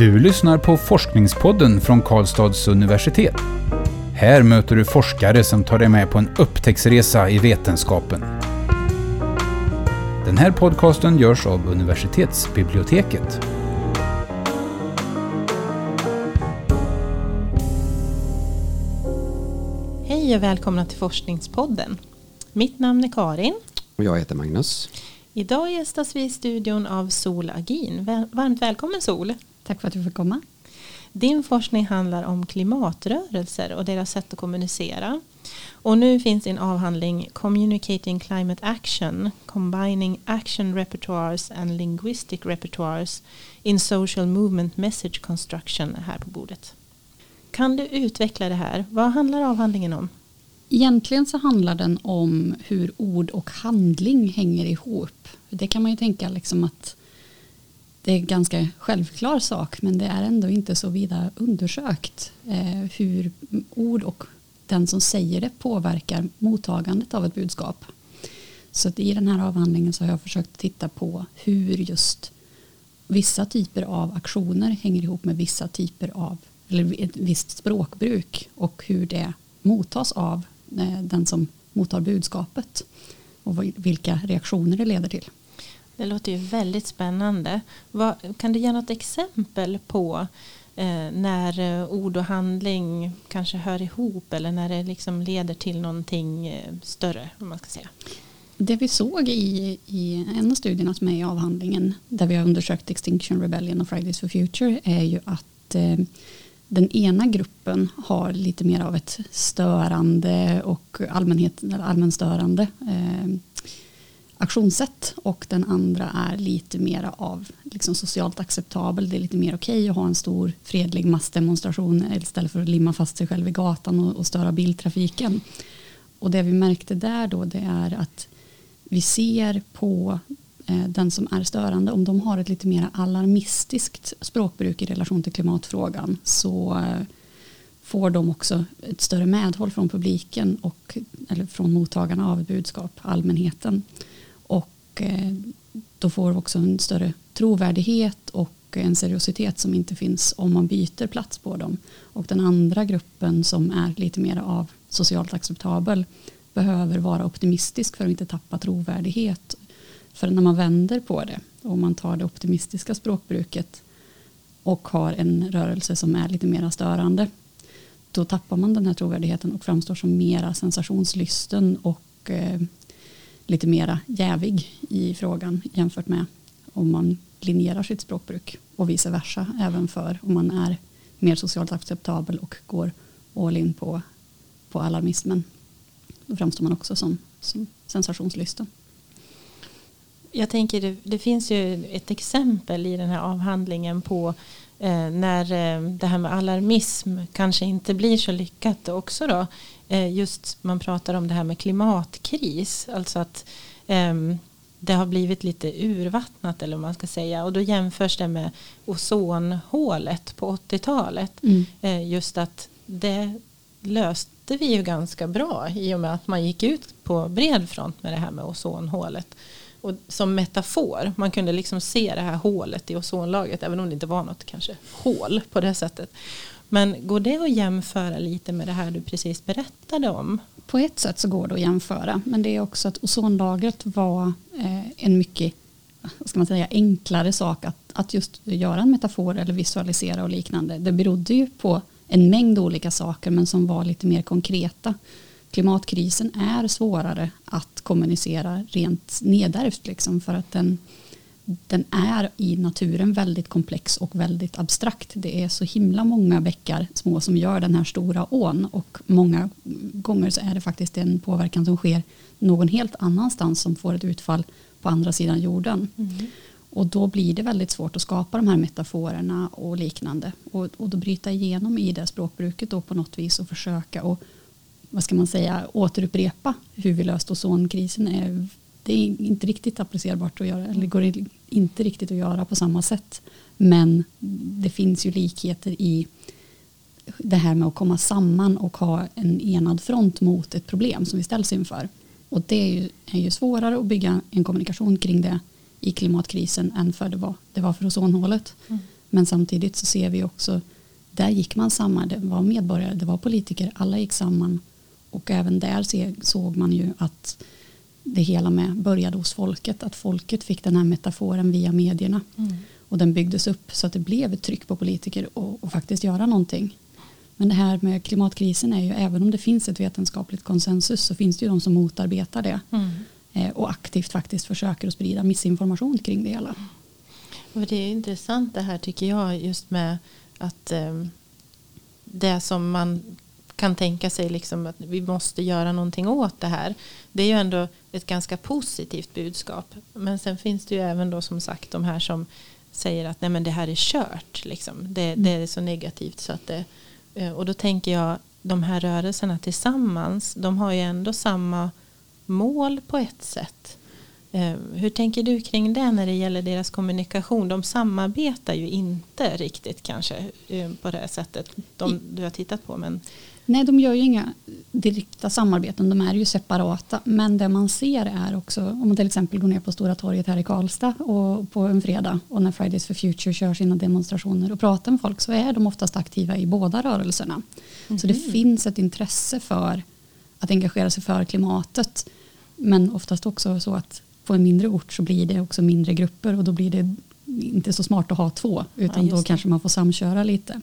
Du lyssnar på Forskningspodden från Karlstads universitet. Här möter du forskare som tar dig med på en upptäcktsresa i vetenskapen. Den här podcasten görs av universitetsbiblioteket. Hej och välkomna till Forskningspodden. Mitt namn är Karin. Och jag heter Magnus. Idag gästas vi i studion av Sol Agin. Varmt välkommen Sol. Tack för att du fick komma. Din forskning handlar om klimatrörelser och deras sätt att kommunicera. Och nu finns din avhandling Communicating Climate Action Combining Action Repertoires and Linguistic Repertoires in Social Movement Message Construction här på bordet. Kan du utveckla det här? Vad handlar avhandlingen om? Egentligen så handlar den om hur ord och handling hänger ihop. Det kan man ju tänka liksom att det är en ganska självklar sak men det är ändå inte så vida undersökt eh, hur ord och den som säger det påverkar mottagandet av ett budskap. Så i den här avhandlingen så har jag försökt titta på hur just vissa typer av aktioner hänger ihop med vissa typer av eller ett visst språkbruk och hur det mottas av eh, den som mottar budskapet och vilka reaktioner det leder till. Det låter ju väldigt spännande. Vad, kan du ge något exempel på eh, när eh, ord och handling kanske hör ihop eller när det liksom leder till någonting eh, större? Om man ska säga. Det vi såg i, i en av studierna som är i avhandlingen där vi har undersökt Extinction Rebellion och Fridays for Future är ju att eh, den ena gruppen har lite mer av ett störande och allmänhet, allmänstörande eh, aktionssätt och den andra är lite mer av liksom socialt acceptabel. Det är lite mer okej okay att ha en stor fredlig massdemonstration istället för att limma fast sig själv i gatan och, och störa biltrafiken. Och det vi märkte där då det är att vi ser på eh, den som är störande om de har ett lite mer alarmistiskt språkbruk i relation till klimatfrågan så eh, får de också ett större medhåll från publiken och eller från mottagarna av budskap, allmänheten. Och eh, då får också en större trovärdighet och en seriositet som inte finns om man byter plats på dem. Och den andra gruppen som är lite mer av socialt acceptabel behöver vara optimistisk för att inte tappa trovärdighet. För när man vänder på det och man tar det optimistiska språkbruket och har en rörelse som är lite mer störande då tappar man den här trovärdigheten och framstår som mera sensationslysten och eh, lite mera jävig i frågan jämfört med om man linjerar sitt språkbruk och vice versa även för om man är mer socialt acceptabel och går all in på, på alarmismen. Då framstår man också som, som sensationslysten. Jag tänker det, det, finns ju ett exempel i den här avhandlingen på när eh, det här med alarmism kanske inte blir så lyckat också då. Eh, just man pratar om det här med klimatkris. Alltså att Ehm, det har blivit lite urvattnat eller vad man ska säga och då jämförs det med ozonhålet på 80-talet. Mm. Eh, just att det löste vi ju ganska bra i och med att man gick ut på bred front med det här med ozonhålet. Och som metafor, man kunde liksom se det här hålet i ozonlagret även om det inte var något kanske hål på det sättet. Men går det att jämföra lite med det här du precis berättade om? På ett sätt så går det att jämföra men det är också att ozonlagret var eh, en mycket ska man säga, enklare sak att, att just göra en metafor eller visualisera och liknande. Det berodde ju på en mängd olika saker men som var lite mer konkreta. Klimatkrisen är svårare att kommunicera rent nedärvt liksom för att den den är i naturen väldigt komplex och väldigt abstrakt. Det är så himla många bäckar små som gör den här stora ån och många gånger så är det faktiskt en påverkan som sker någon helt annanstans som får ett utfall på andra sidan jorden. Mm. Och då blir det väldigt svårt att skapa de här metaforerna och liknande. Och, och då bryta igenom i det språkbruket då på något vis och försöka och vad ska man säga återupprepa hur vi löst ozonkrisen är det är inte riktigt applicerbart att göra eller går inte riktigt att göra på samma sätt. Men det finns ju likheter i det här med att komma samman och ha en enad front mot ett problem som vi ställs inför. Och det är ju, är ju svårare att bygga en kommunikation kring det i klimatkrisen än för det var, det var för ozonhålet. Mm. Men samtidigt så ser vi också, där gick man samman, det var medborgare, det var politiker, alla gick samman. Och även där såg man ju att det hela med började hos folket, att folket fick den här metaforen via medierna. Mm. Och den byggdes upp så att det blev ett tryck på politiker att faktiskt göra någonting. Men det här med klimatkrisen är ju, även om det finns ett vetenskapligt konsensus så finns det ju de som motarbetar det. Mm. Eh, och aktivt faktiskt försöker att sprida missinformation kring det hela. Och det är intressant det här tycker jag just med att eh, det som man kan tänka sig liksom att vi måste göra någonting åt det här. Det är ju ändå ett ganska positivt budskap. Men sen finns det ju även då som sagt de här som säger att nej men det här är kört. Liksom. Det, mm. det är så negativt så att det, eh, och då tänker jag de här rörelserna tillsammans de har ju ändå samma mål på ett sätt. Eh, hur tänker du kring det när det gäller deras kommunikation? De samarbetar ju inte riktigt kanske eh, på det sättet de, du har tittat på. Men... Nej, de gör ju inga direkta samarbeten, de är ju separata. Men det man ser är också, om man till exempel går ner på Stora torget här i Karlstad och på en fredag och när Fridays for Future kör sina demonstrationer och pratar med folk så är de oftast aktiva i båda rörelserna. Mm -hmm. Så det mhm. finns ett intresse för att engagera sig för klimatet. Men oftast också så att på en mindre ort så blir det också mindre grupper och då blir det inte så smart att ha två utan ja, då kanske man får samköra lite.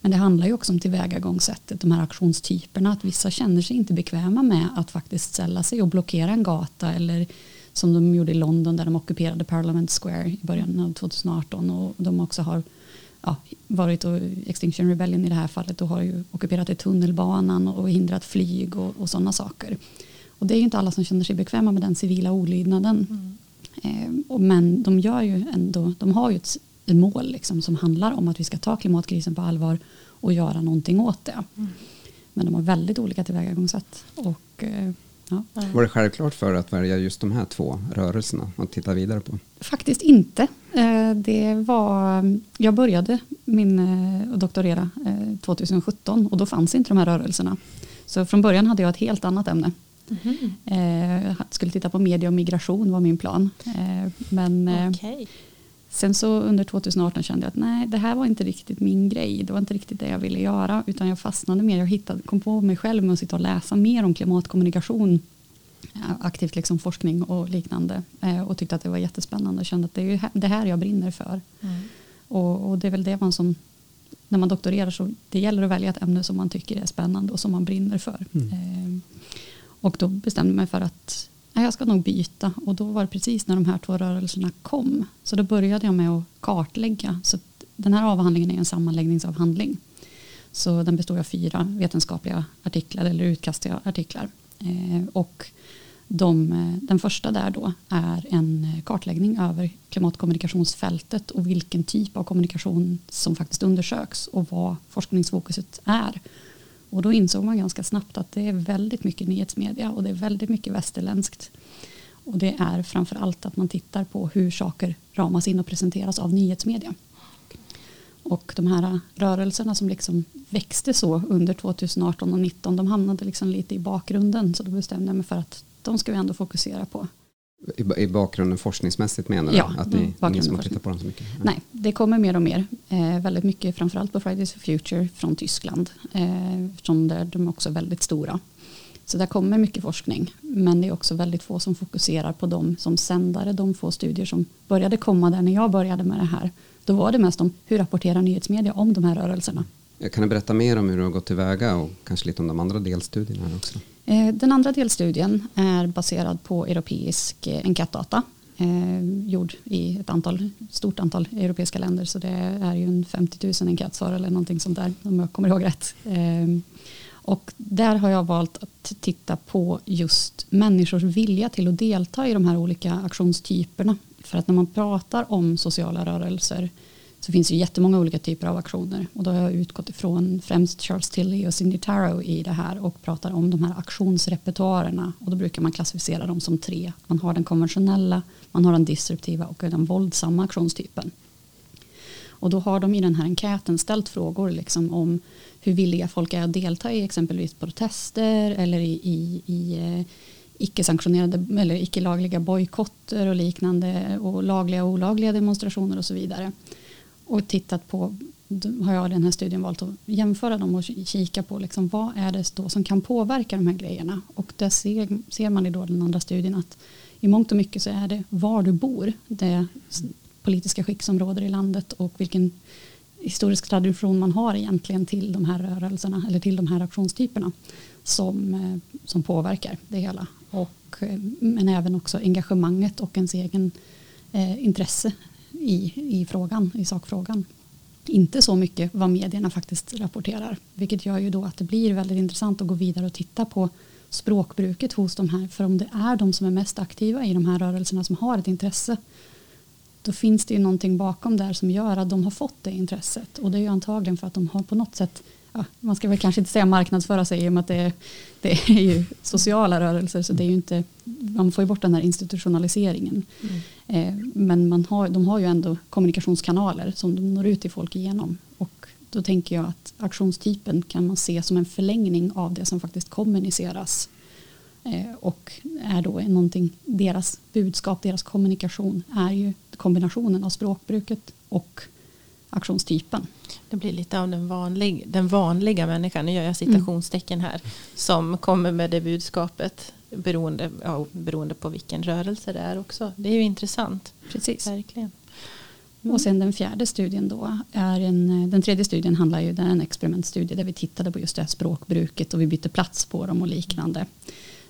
Men det handlar ju också om tillvägagångssättet, de här aktionstyperna, att vissa känner sig inte bekväma med att faktiskt ställa sig och blockera en gata eller som de gjorde i London där de ockuperade Parliament Square i början av 2018 och de också har ja, varit och Extinction Rebellion i det här fallet och har ju ockuperat tunnelbanan och hindrat flyg och, och sådana saker. Och det är ju inte alla som känner sig bekväma med den civila olydnaden. Mm. Eh, men de gör ju ändå, de har ju ett mål liksom, som handlar om att vi ska ta klimatkrisen på allvar och göra någonting åt det. Mm. Men de har väldigt olika tillvägagångssätt. Och, eh, ja. Var det självklart för att välja just de här två rörelserna att titta vidare på? Faktiskt inte. Eh, det var, jag började min eh, doktorera 2017 och då fanns inte de här rörelserna. Så från början hade jag ett helt annat ämne. Mm. Eh, skulle titta på media och migration var min plan. Men okay. Sen så under 2018 kände jag att nej, det här var inte riktigt min grej. Det var inte riktigt det jag ville göra. Utan jag fastnade mer. Jag hittade, kom på mig själv med att sitta och läsa mer om klimatkommunikation. Aktivt liksom forskning och liknande. Eh, och tyckte att det var jättespännande. Och kände att det är det här jag brinner för. Mm. Och, och det är väl det man som när man doktorerar så det gäller att välja ett ämne som man tycker är spännande och som man brinner för. Mm. Eh, och då bestämde jag mig för att jag ska nog byta. Och då var det precis när de här två rörelserna kom. Så då började jag med att kartlägga. Så den här avhandlingen är en sammanläggningsavhandling. Så den består av fyra vetenskapliga artiklar eller utkastiga artiklar. Eh, och de, eh, den första där då är en kartläggning över klimatkommunikationsfältet och vilken typ av kommunikation som faktiskt undersöks och vad forskningsfokuset är. Och då insåg man ganska snabbt att det är väldigt mycket nyhetsmedia och det är väldigt mycket västerländskt. Och det är framför allt att man tittar på hur saker ramas in och presenteras av nyhetsmedia. Och de här rörelserna som liksom växte så under 2018 och 2019 de hamnade liksom lite i bakgrunden så då bestämde jag mig för att de ska vi ändå fokusera på. I, bakgrunden forskningsmästigt menar du? Ja, att ni, ingen som har tittat på dem så mycket? Ja. Nej, det kommer mer och mer. Eh, väldigt mycket framförallt på Fridays for Future från Tyskland. Eh, eftersom där de är också väldigt stora. Så där kommer mycket forskning. Men det är också väldigt få som fokuserar på dem som sändare. De få studier som började komma där när jag började med det här. Då var det mest om hur rapporterar nyhetsmedia om de här rörelserna. Kan du berätta mer om hur du har gått tillväga och kanske lite om de andra delstudierna också? Eh, den andra delstudien är baserad på europeisk eh, enkätdata eh, gjord i ett antal, stort antal europeiska länder så det är ju en 50 000 enkätsvar eller någonting sånt där om jag kommer ihåg rätt. Ehm, och där har jag valt att titta på just människors vilja till att delta i de här olika aktionstyperna. För att när man pratar om sociala rörelser så finns det jättemånga olika typer av aktioner och då har jag utgått ifrån främst Charles Tilly och Cindy Tarrow i det här och pratar om de här aktionsrepertoarerna och då brukar man klassificera dem som tre. Man har den konventionella, man har den disruptiva och den våldsamma aktionstypen. Och då har de i den här enkäten ställt frågor liksom om hur villiga folk är att delta i exempelvis protester eller i, i, i eh, icke-sanktionerade eller icke-lagliga bojkotter och liknande och lagliga och olagliga demonstrationer och så vidare och tittat på, har jag i den här studien valt att jämföra dem och kika på liksom, vad är det då som kan påverka de här grejerna. Och där ser, ser man i då den andra studien att i mångt och mycket så är det var du bor, det politiska skick som råder i landet och vilken historisk tradition man har egentligen till de här rörelserna eller till de här aktionstyperna som, eh, som påverkar det hela. Och, eh, men även också engagemanget och ens egen eh, intresse i, i frågan, i sakfrågan. Inte så mycket vad medierna faktiskt rapporterar. Vilket gör ju då att det blir väldigt intressant att gå vidare och titta på språkbruket hos de här. För om det är de som är mest aktiva i de här rörelserna som har ett intresse då finns det ju någonting bakom där som gör att de har fått det intresset. Och det är ju antagligen för att de har på något sätt, ja, man ska väl kanske inte säga marknadsföra sig i och med att det är, det är ju sociala rörelser så det är inte, man får ju bort den här institutionaliseringen. Mm. Eh, men man har, de har ju ändå kommunikationskanaler som de når ut till folk igenom. Och då tänker jag att aktionstypen kan man se som en förlängning av det som faktiskt kommuniceras Eh, och är då någonting, deras budskap, deras kommunikation är ju kombinationen av språkbruket och aktionstypen. Det blir lite av den, vanlig, den vanliga människan, nu gör jag citationstecken här, som kommer med det budskapet beroende, ja, beroende på vilken rörelse det är också. Det är ju intressant. Precis. Verkligen. Mm. Och sen den fjärde studien då är en, den tredje studien handlar ju, det är en experimentstudie där vi tittade på just det här språkbruket och vi bytte plats på dem och liknande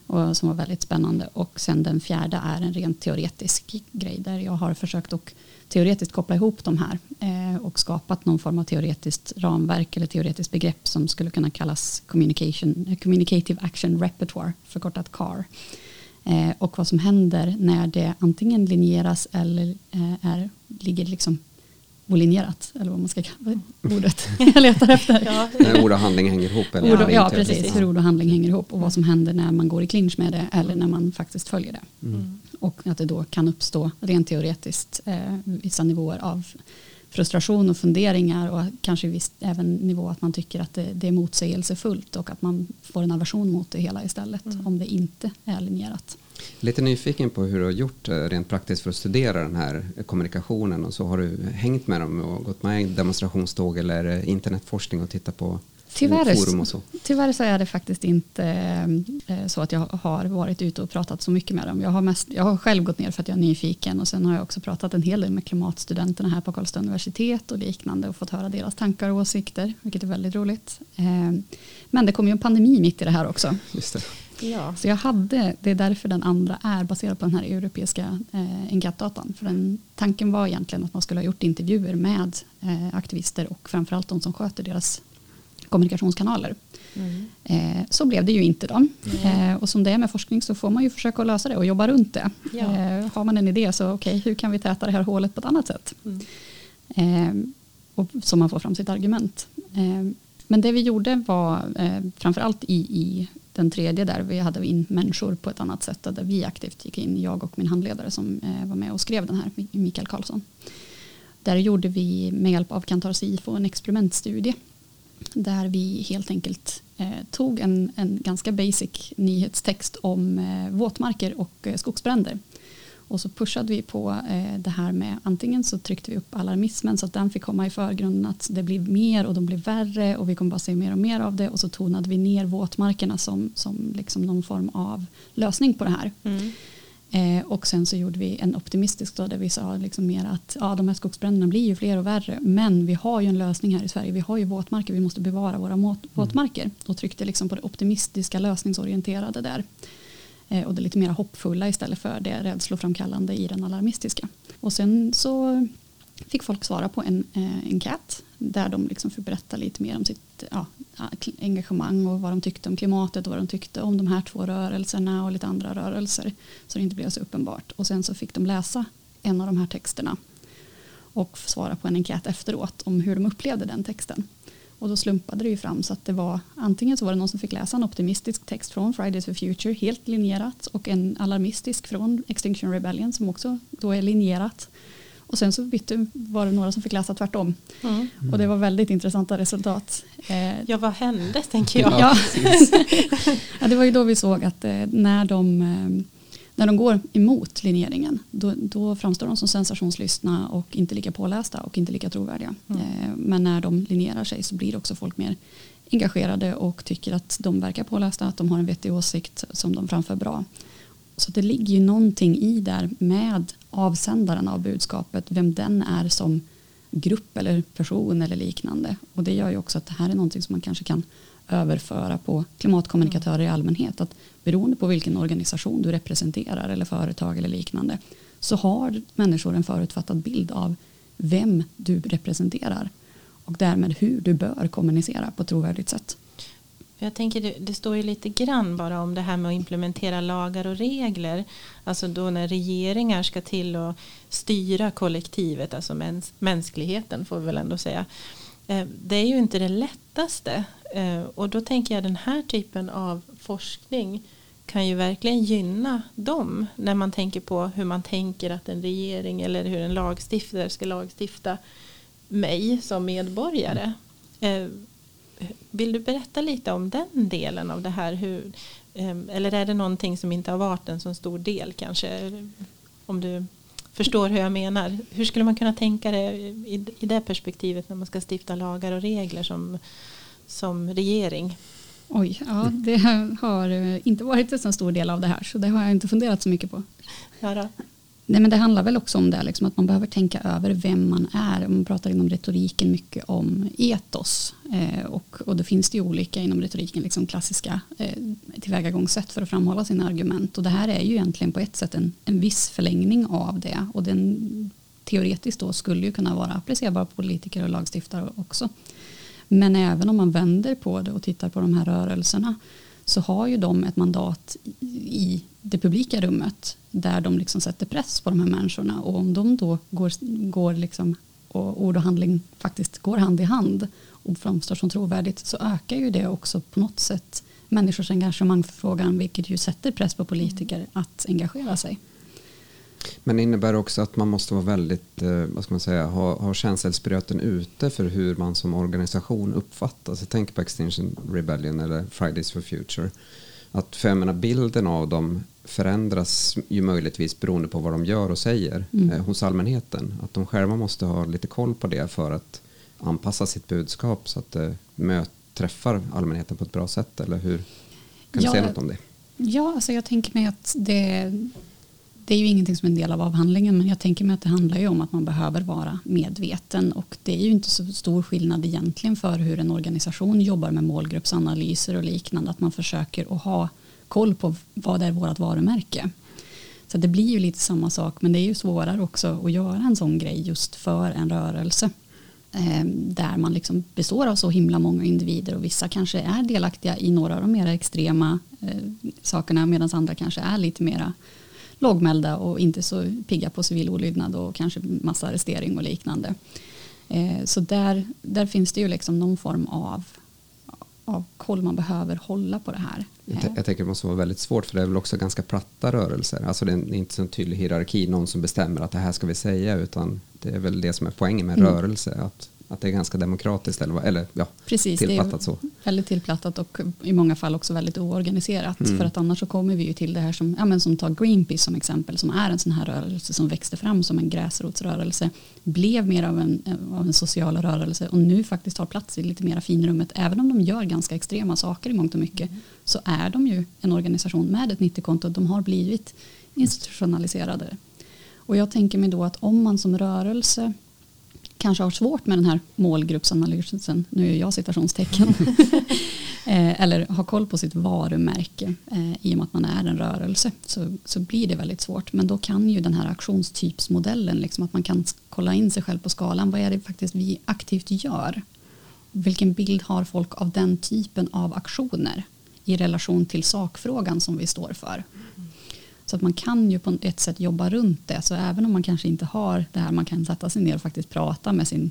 och som var väldigt spännande. Och sen den fjärde är en rent teoretisk grej där jag har försökt att teoretiskt koppla ihop de här eh, och skapat någon form av teoretiskt ramverk eller teoretiskt begrepp som skulle kunna kallas communication, eh, communicative action repertoire, förkortat CAR. Eh, och vad som händer när det antingen linjeras eller eh, är, ligger liksom olinjerat, eller vad man ska kalla ordet jag letar efter. ja. När ord och handling hänger ihop? Eller ord, ja, precis. Hur ord och handling hänger ihop och vad som händer när man går i clinch med det eller när man faktiskt följer det. Mm. Och att det då kan uppstå rent teoretiskt eh, vissa nivåer av frustration och funderingar och kanske visst även nivå att man tycker att det, det är motsägelsefullt och att man får en aversion mot det hela istället mm. om det inte är linjerat. Lite nyfiken på hur du har gjort eh, rent praktiskt för att studera den här kommunikationen och så har du hängt med dem och gått med i demonstrationståg eller internetforskning och tittat på Tyvärr, forum och så? Tyvärr så är det faktiskt inte eh, så att jag har varit ute och pratat så mycket med dem. Jag har, mest, jag har själv gått ner för att jag är nyfiken och sen har jag också pratat en hel del med klimatstudenterna här på Karlstad universitet och liknande och fått höra deras tankar och åsikter, vilket är väldigt roligt. Eh, men det kom ju en pandemi mitt i det här också. Just det. Ja. Så jag hade, det är därför den andra är baserad på den här europeiska eh, enkätdatan. För den, tanken var egentligen att man skulle ha gjort intervjuer med eh, aktivister och framförallt de som sköter deras kommunikationskanaler. Mm. Eh, så blev det ju inte då. Mm. Eh, och som det är med forskning så får man ju försöka lösa det och jobba runt det. Ja. Eh, har man en idé så okej, okay, hur kan vi täta det här hålet på ett annat sätt? Mm. Eh, och så man får fram sitt argument. Eh, men det vi gjorde var eh, framförallt i, i den tredje där vi hade in människor på ett annat sätt där vi aktivt gick in, jag och min handledare som eh, var med och skrev den här, Mikael Karlsson. Där gjorde vi med hjälp av Kantar Sifo en experimentstudie där vi helt enkelt eh, tog en, en ganska basic nyhetstext om eh, våtmarker och eh, skogsbränder och så pushade vi på eh, det här med antingen så tryckte vi upp alarmismen så att den fick komma i förgrunden att det blir mer och de blir värre och vi kommer bara se mer och mer av det och så tonade vi ner våtmarkerna som, som liksom någon form av lösning på det här. Mm. Eh, och sen så gjorde vi en optimistisk då där vi sa liksom mer att ja, de här skogsbränderna blir ju fler och värre men vi har ju en lösning här i Sverige. Vi har ju våtmarker, vi måste bevara våra våtmarker och tryckte liksom på det optimistiska lösningsorienterade där. Eh, och det lite mer hoppfulla istället för det rädsloframkallande i den alarmistiska. Och sen så fick folk svara på en eh, enkät där de liksom fick berätta lite mer om sitt ja, engagemang och vad de tyckte om klimatet och vad de tyckte om de här två rörelserna och lite andra rörelser så det inte blev så uppenbart. Och sen så fick de läsa en av de här texterna och svara på en enkät efteråt om hur de upplevde den texten. Och då slumpade det ju fram så att det var antingen så var det någon som fick läsa en optimistisk text från Fridays for Future helt linjerat och en alarmistisk från Extinction Rebellion som också då är linjerat. Och sen så bytte, var det några som fick läsa tvärtom. Mm. Och det var väldigt intressanta resultat. Eh, ja, vad hände tänker jag. Ja. ja, det var ju då vi såg att eh, när de eh, när de går emot linjeringen då, då framstår de som sensationslystna och inte lika pålästa och inte lika trovärdiga. Mm. Eh, men när de linjerar sig så blir också folk mer engagerade och tycker att de verkar pålästa, att de har en vettig åsikt som de framför bra. Så det ligger ju någonting i där med avsändaren av budskapet, vem den är som grupp eller person eller liknande. Och det gör ju också att det här är någonting som man kanske kan överföra på klimatkommunikatörer i allmänhet. Att beroende på vilken organisation du representerar eller företag eller liknande så har människor en förutfattad bild av vem du representerar och därmed hur du bör kommunicera på ett trovärdigt sätt. Jag tänker det, det, står ju lite grann bara om det här med att implementera lagar och regler. Alltså då när regeringar ska till och styra kollektivet, alltså mäns, mänskligheten får vi väl ändå säga. Eh, det är ju inte det lätt lättaste. Eh, och då tänker jag den här typen av forskning kan ju verkligen gynna dem när man tänker på hur man tänker att en regering eller hur en lagstiftare ska lagstifta mig som medborgare. Eh, vill du berätta lite om den delen av det här? Hur, eh, eller är det någonting som inte har varit en så stor del kanske? Om du förstår hur jag menar. Hur skulle man kunna tänka det i, i det perspektivet när man ska stifta lagar och regler som, som regering? Oj, ja, det har inte varit en så stor del av det här så det har jag inte funderat så mycket på. Ja Nej, men det handlar väl också om det, liksom, att man behöver tänka över vem man är. Man pratar inom retoriken mycket om etos. Eh, och, och då finns det ju olika inom retoriken, liksom klassiska eh, tillvägagångssätt för att framhålla sina argument. Och det här är ju egentligen på ett sätt en, en viss förlängning av det. Och den teoretiskt då skulle ju kunna vara applicerbar på politiker och lagstiftare också. Men även om man vänder på det och tittar på de här rörelserna så har ju de ett mandat i det publika rummet där de liksom sätter press på de här människorna och om de då går, går liksom och ord och handling faktiskt går hand i hand och framstår som trovärdigt så ökar ju det också på något sätt människors engagemang för frågan vilket ju sätter press på politiker att engagera sig. Men det innebär också att man måste vara väldigt, eh, vad ska man säga, ha, ha känselspröten ute för hur man som organisation uppfattas. Jag tänker på Extinction Rebellion eller Fridays for Future. Att för menar, bilden av dem förändras ju möjligtvis beroende på vad de gör och säger mm. eh, hos allmänheten. Att de själva måste ha lite koll på det för att anpassa sitt budskap så att det möt, träffar allmänheten på ett bra sätt. Eller hur? Kan du ja, säga något om det? Ja, alltså jag tänker mig att det, det är ju ingenting som är en del av avhandlingen men jag tänker mig att det handlar ju om att man behöver vara medveten och det är ju inte så stor skillnad egentligen för hur en organisation jobbar med målgruppsanalyser och liknande att man försöker att ha koll på vad är vårt varumärke. Så det blir ju lite samma sak men det är ju svårare också att göra en sån grej just för en rörelse eh, där man liksom består av så himla många individer och vissa kanske är delaktiga i några av de mer extrema eh, sakerna medan andra kanske är lite mera lågmälda och inte så pigga på civil olydnad och kanske massa arrestering och liknande. Eh, så där, där finns det ju liksom någon form av, av koll man behöver hålla på det här. Jag, jag tänker det måste vara väldigt svårt för det är väl också ganska platta rörelser. Alltså det är inte så en tydlig hierarki, någon som bestämmer att det här ska vi säga utan det är väl det som är poängen med mm. rörelse. Att att det är ganska demokratiskt eller, eller ja, Precis, tillplattat så. Väldigt tillplattat och i många fall också väldigt oorganiserat. Mm. För att annars så kommer vi ju till det här som, ja, men som tar Greenpeace som exempel som är en sån här rörelse som växte fram som en gräsrotsrörelse. Blev mer av en, av en social rörelse och nu faktiskt har plats i lite mera finrummet. Även om de gör ganska extrema saker i mångt och mycket mm. så är de ju en organisation med ett 90-konto. De har blivit institutionaliserade. Och jag tänker mig då att om man som rörelse kanske har svårt med den här målgruppsanalysen, nu är jag citationstecken, eh, eller har koll på sitt varumärke eh, i och med att man är en rörelse så, så blir det väldigt svårt. Men då kan ju den här aktionstypsmodellen, liksom att man kan kolla in sig själv på skalan, vad är det faktiskt vi aktivt gör? Vilken bild har folk av den typen av aktioner i relation till sakfrågan som vi står för? Så att man kan ju på ett sätt jobba runt det. Så även om man kanske inte har det här man kan sätta sig ner och faktiskt prata med sin,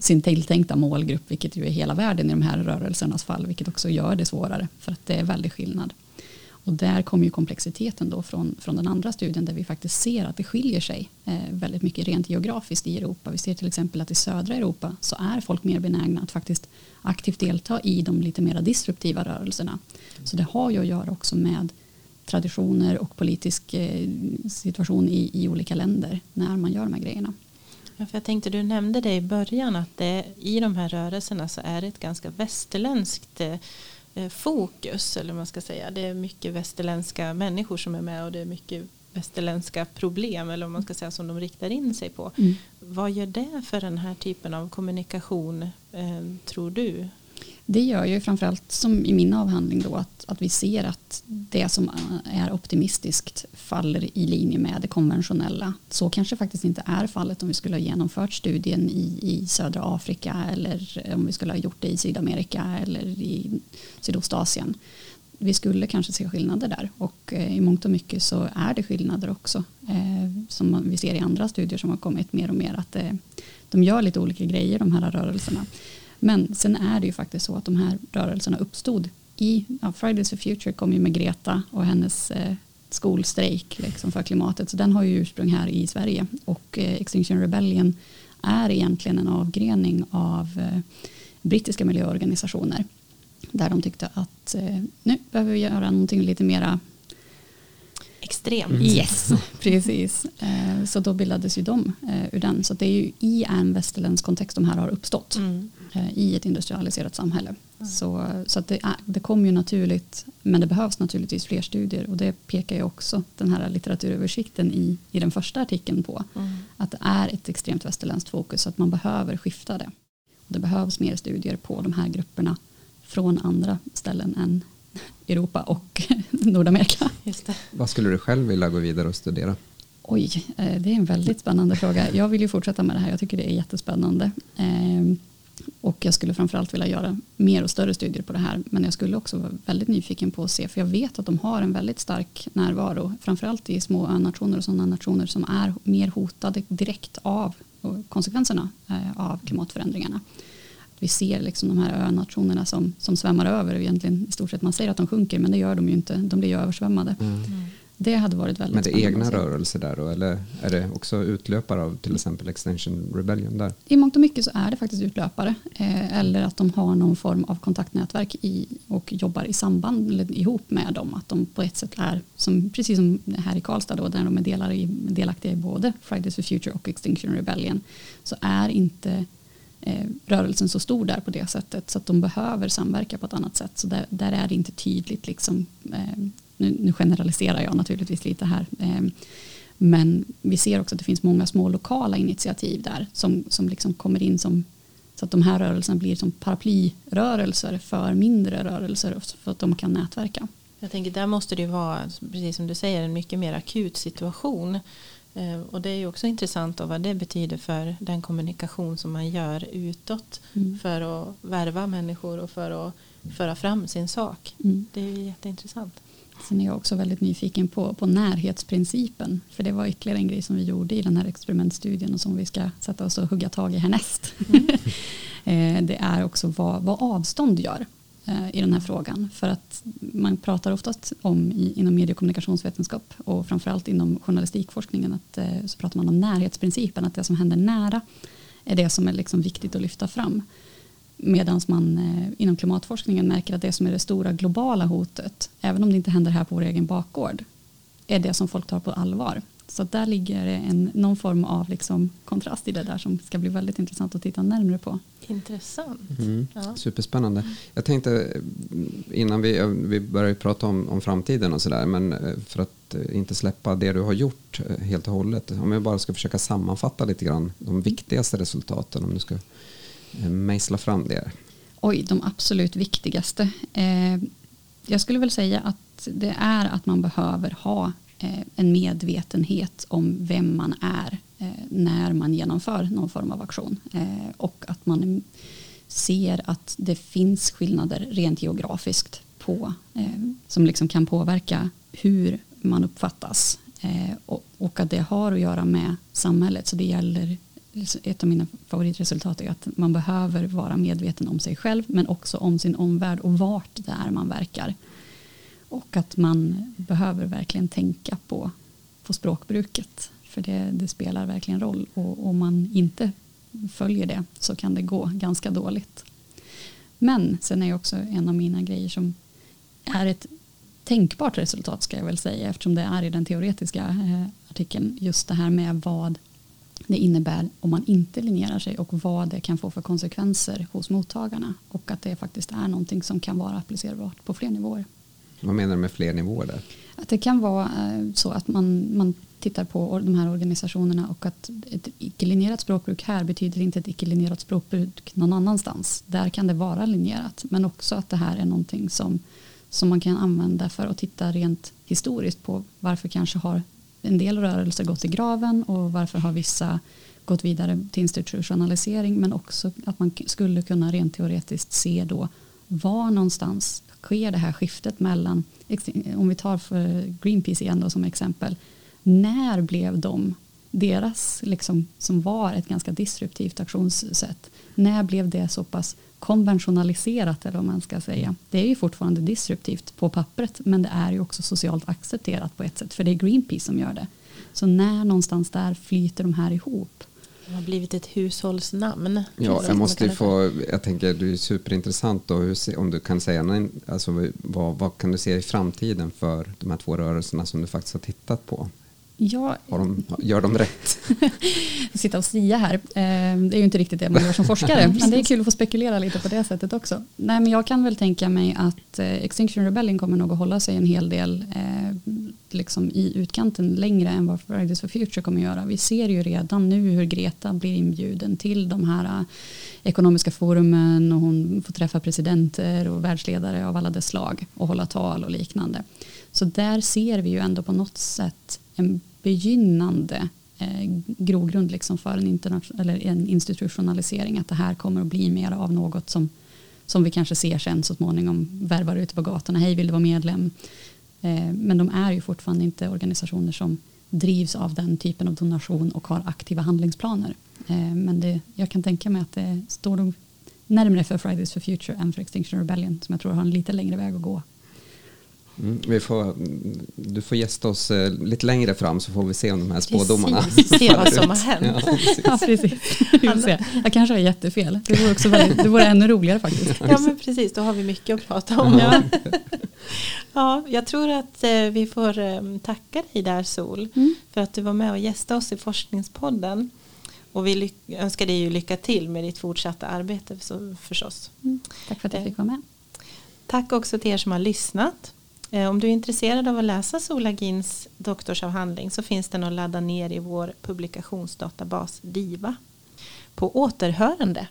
sin tilltänkta målgrupp, vilket ju är hela världen i de här rörelsernas fall, vilket också gör det svårare för att det är väldigt skillnad. Och där kommer ju komplexiteten då från, från den andra studien där vi faktiskt ser att det skiljer sig eh, väldigt mycket rent geografiskt i Europa. Vi ser till exempel att i södra Europa så är folk mer benägna att faktiskt aktivt delta i de lite mer disruptiva rörelserna. Så det har ju att göra också med traditioner och politisk eh, situation i, i olika länder när man gör de här grejerna. Ja, för jag tänkte, du nämnde det i början att det, i de här rörelserna så är det ett ganska västerländskt eh, fokus. Eller man ska säga. Det är mycket västerländska människor som är med och det är mycket västerländska problem eller vad man ska säga som de riktar in sig på. Mm. Vad gör det för den här typen av kommunikation eh, tror du? Det gör ju framförallt som i min avhandling då att, att vi ser att det som är optimistiskt faller i linje med det konventionella. Så kanske faktiskt inte är fallet om vi skulle ha genomfört studien i, i södra Afrika eller om vi skulle ha gjort det i Sydamerika eller i Sydostasien. Vi skulle kanske se skillnader där och eh, i mångt och mycket så är det skillnader också eh, som vi ser i andra studier som har kommit mer och mer att eh, de gör lite olika grejer de här rörelserna. Men sen är det ju faktiskt så att de här rörelserna uppstod i ja, Fridays for Future kom ju med Greta och hennes eh, skolstrejk liksom för klimatet. Så den har ju ursprung här i Sverige. Och eh, Extinction Rebellion är egentligen en avgrening av eh, brittiska miljöorganisationer. Där de tyckte att eh, nu behöver vi göra någonting lite mera extremt. Mm. Yes, precis. Eh, så då bildades ju de eh, ur den. Så det är ju i en västerländsk kontext de här har uppstått. Mm. Eh, I ett industrialiserat samhälle. Mm. Så, så att det, det kommer ju naturligt. Men det behövs naturligtvis fler studier. Och det pekar ju också den här litteraturöversikten i, i den första artikeln på. Mm. Att det är ett extremt västerländskt fokus. Så att man behöver skifta det. Och det behövs mer studier på de här grupperna från andra ställen än Europa och Nordamerika. Vad skulle du själv vilja gå vidare och studera? Oj, eh, det är en väldigt spännande fråga. Jag vill ju fortsätta med det här. Jag tycker det är jättespännande. Ehm, och jag skulle framförallt vilja göra mer och större studier på det här. Men jag skulle också vara väldigt nyfiken på att se, för jag vet att de har en väldigt stark närvaro. Framförallt i små önationer och sådana nationer som är mer hotade direkt av konsekvenserna eh, av klimatförändringarna vi ser liksom de här önationerna som, som svämmar över. Egentligen, I stort sett man säger att de sjunker men det gör de ju inte. De blir ju översvämmade. Mm. Det hade varit väldigt Men det är egna rörelser där då? Eller är det också utlöpare av till exempel Extension Rebellion där? I mångt och mycket så är det faktiskt utlöpare. Eh, eller att de har någon form av kontaktnätverk i, och jobbar i samband eller ihop med dem. Att de på ett sätt är, som, precis som här i Karlstad då, där de är delar i, delaktiga i både Fridays for Future och Extinction Rebellion. Så är inte Eh, rörelsen så stor där på det sättet så att de behöver samverka på ett annat sätt. Så där, där är det inte tydligt liksom, eh, nu, nu, generaliserar jag naturligtvis lite här. Eh, men vi ser också att det finns många små lokala initiativ där som, som liksom kommer in som så att de här rörelserna blir som paraplyrörelser för mindre rörelser för att de kan nätverka. Jag tänker där måste det ju vara, precis som du säger, en mycket mer akut situation och det är ju också intressant vad det betyder för den kommunikation som man gör utåt mm. för att värva människor och för att föra fram sin sak. Mm. Det är ju jätteintressant. Sen är jag också väldigt nyfiken på, på närhetsprincipen. För det var ytterligare en grej som vi gjorde i den här experimentstudien och som vi ska sätta oss och hugga tag i härnäst. Mm. Eh, det är också vad, vad avstånd gör. Eh, I den här frågan. För att man pratar oftast om i, inom medie och kommunikationsvetenskap och framförallt inom journalistikforskningen att, eh, så pratar man om närhetsprincipen, att det som händer nära är det som är liksom viktigt att lyfta fram. Medan man eh, inom klimatforskningen märker att det som är det stora globala hotet, även om det inte händer här på vår egen bakgård, är det som folk tar på allvar. Så där ligger en, någon form av liksom kontrast i det där som ska bli väldigt intressant att titta närmare på. Intressant. Mm. Ja. Superspännande. Jag tänkte innan vi, vi börjar prata om, om framtiden och sådär men eh, för att eh, inte släppa det du har gjort eh, helt och hållet. Om jag bara ska försöka sammanfatta lite grann de viktigaste resultaten om du ska mejsla fram det. Oj, de absolut viktigaste. Jag skulle väl säga att det är att man behöver ha Eh, Eh, en medvetenhet om vem man är eh, när man genomför någon form av aktion. Eh, och att man ser att det finns skillnader rent geografiskt på, som liksom kan påverka hur man uppfattas. Och att det har att göra med samhället. Så det gäller ett av mina favoritresultat är att man behöver vara medveten om sig själv men också om sin omvärld och vart det är man verkar. Och att man behöver verkligen tänka på, på språkbruket. För det, det spelar verkligen roll. Och om man inte följer det så kan det gå ganska dåligt. Men sen är också en av mina grejer som är ett tänkbart resultat ska jag väl säga eftersom det är i den teoretiska eh, artikeln. Just det här med vad det innebär om man inte linjerar sig och vad det kan få för konsekvenser hos mottagarna och att det faktiskt är någonting som kan vara applicerbart på fler nivåer. Vad menar du med fler nivåer där? Att det kan vara eh, så att man, man tittar på de här organisationerna och att ett icke-linjerat språkbruk här betyder inte ett icke-linjerat språkbruk någon annanstans. Där kan det vara linjerat men också att det här är någonting som, som man kan använda för att titta rent historiskt på varför kanske har en del rörelser gått i graven och varför har vissa gått vidare till institutionalisering men också att man skulle kunna rent teoretiskt se då var någonstans sker det här skiftet mellan, om vi tar för Greenpeace igen då som exempel, när blev de deras, liksom, som var ett ganska disruptivt aktionssätt, när blev det så pass konventionaliserat eller vad man ska säga. Det är ju fortfarande disruptivt på pappret men det är ju också socialt accepterat på ett sätt för det är Greenpeace som gör det. Så när någonstans där flyter de här ihop det har blivit ett hushållsnamn. Ja, jag måste få, jag tänker det är superintressant då, hur, om du kan säga alltså, vad, vad kan du se i framtiden för de här två rörelserna som du faktiskt har tittat på? Ja, de, gör de rätt? Sitta och sia här. Eh, det är ju inte riktigt det man gör som forskare. men det är kul att få spekulera lite på det sättet också. Nej, men jag kan väl tänka mig att eh, Extinction Rebellion kommer nog att hålla sig en hel del eh, liksom i utkanten längre än vad Fridays for Future kommer att göra. Vi ser ju redan nu hur Greta blir inbjuden till de här ekonomiska forumen och hon får träffa presidenter och världsledare av alla dess slag och hålla tal och liknande. Så där ser vi ju ändå på något sätt en begynnande eh, grogrund liksom för en, eller en institutionalisering. Att det här kommer att bli mer av något som, som vi kanske ser sen så småningom värvar ute på gatorna. Hej, vill du vara medlem? Eh, men de är ju fortfarande inte organisationer som drivs av den typen av donation och har aktiva handlingsplaner. Eh, men det, jag kan tänka mig att det står nog närmare för Fridays for Future än för Extinction Rebellion som jag tror har en lite längre väg att gå. Mm, vi får, du får gästa oss eh, lite längre fram så får vi se om de här spådomarna se vad som har hänt. Ja, precis. Ja, precis. se. Jag kanske har jättefel. Det vore, också väldigt, det vore ännu roligare faktiskt. Ja men precis, då har vi mycket att prata om. Ja, ja jag tror att eh, vi får eh, tacka dig där Sol mm. för att du var med och gästade oss i Forskningspodden. Och vi önskar dig ju lycka till med ditt fortsatta arbete förstås. Mm. Tack för att jag fick vara med. Tack också till er som har lyssnat. Eh, om du är intresserad av att läsa Sola Gins doktorsavhandling så finns den att ladda ner i vår publikationsdatabas DIVA. På återhörande.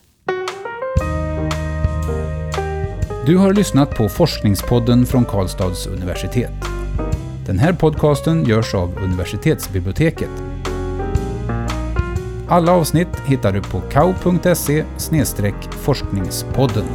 Du har lyssnat på Forskningspodden från Karlstads universitet. Den här podcasten görs av universitetsbiblioteket. Alla avsnitt hittar du på kau.se forskningspodden.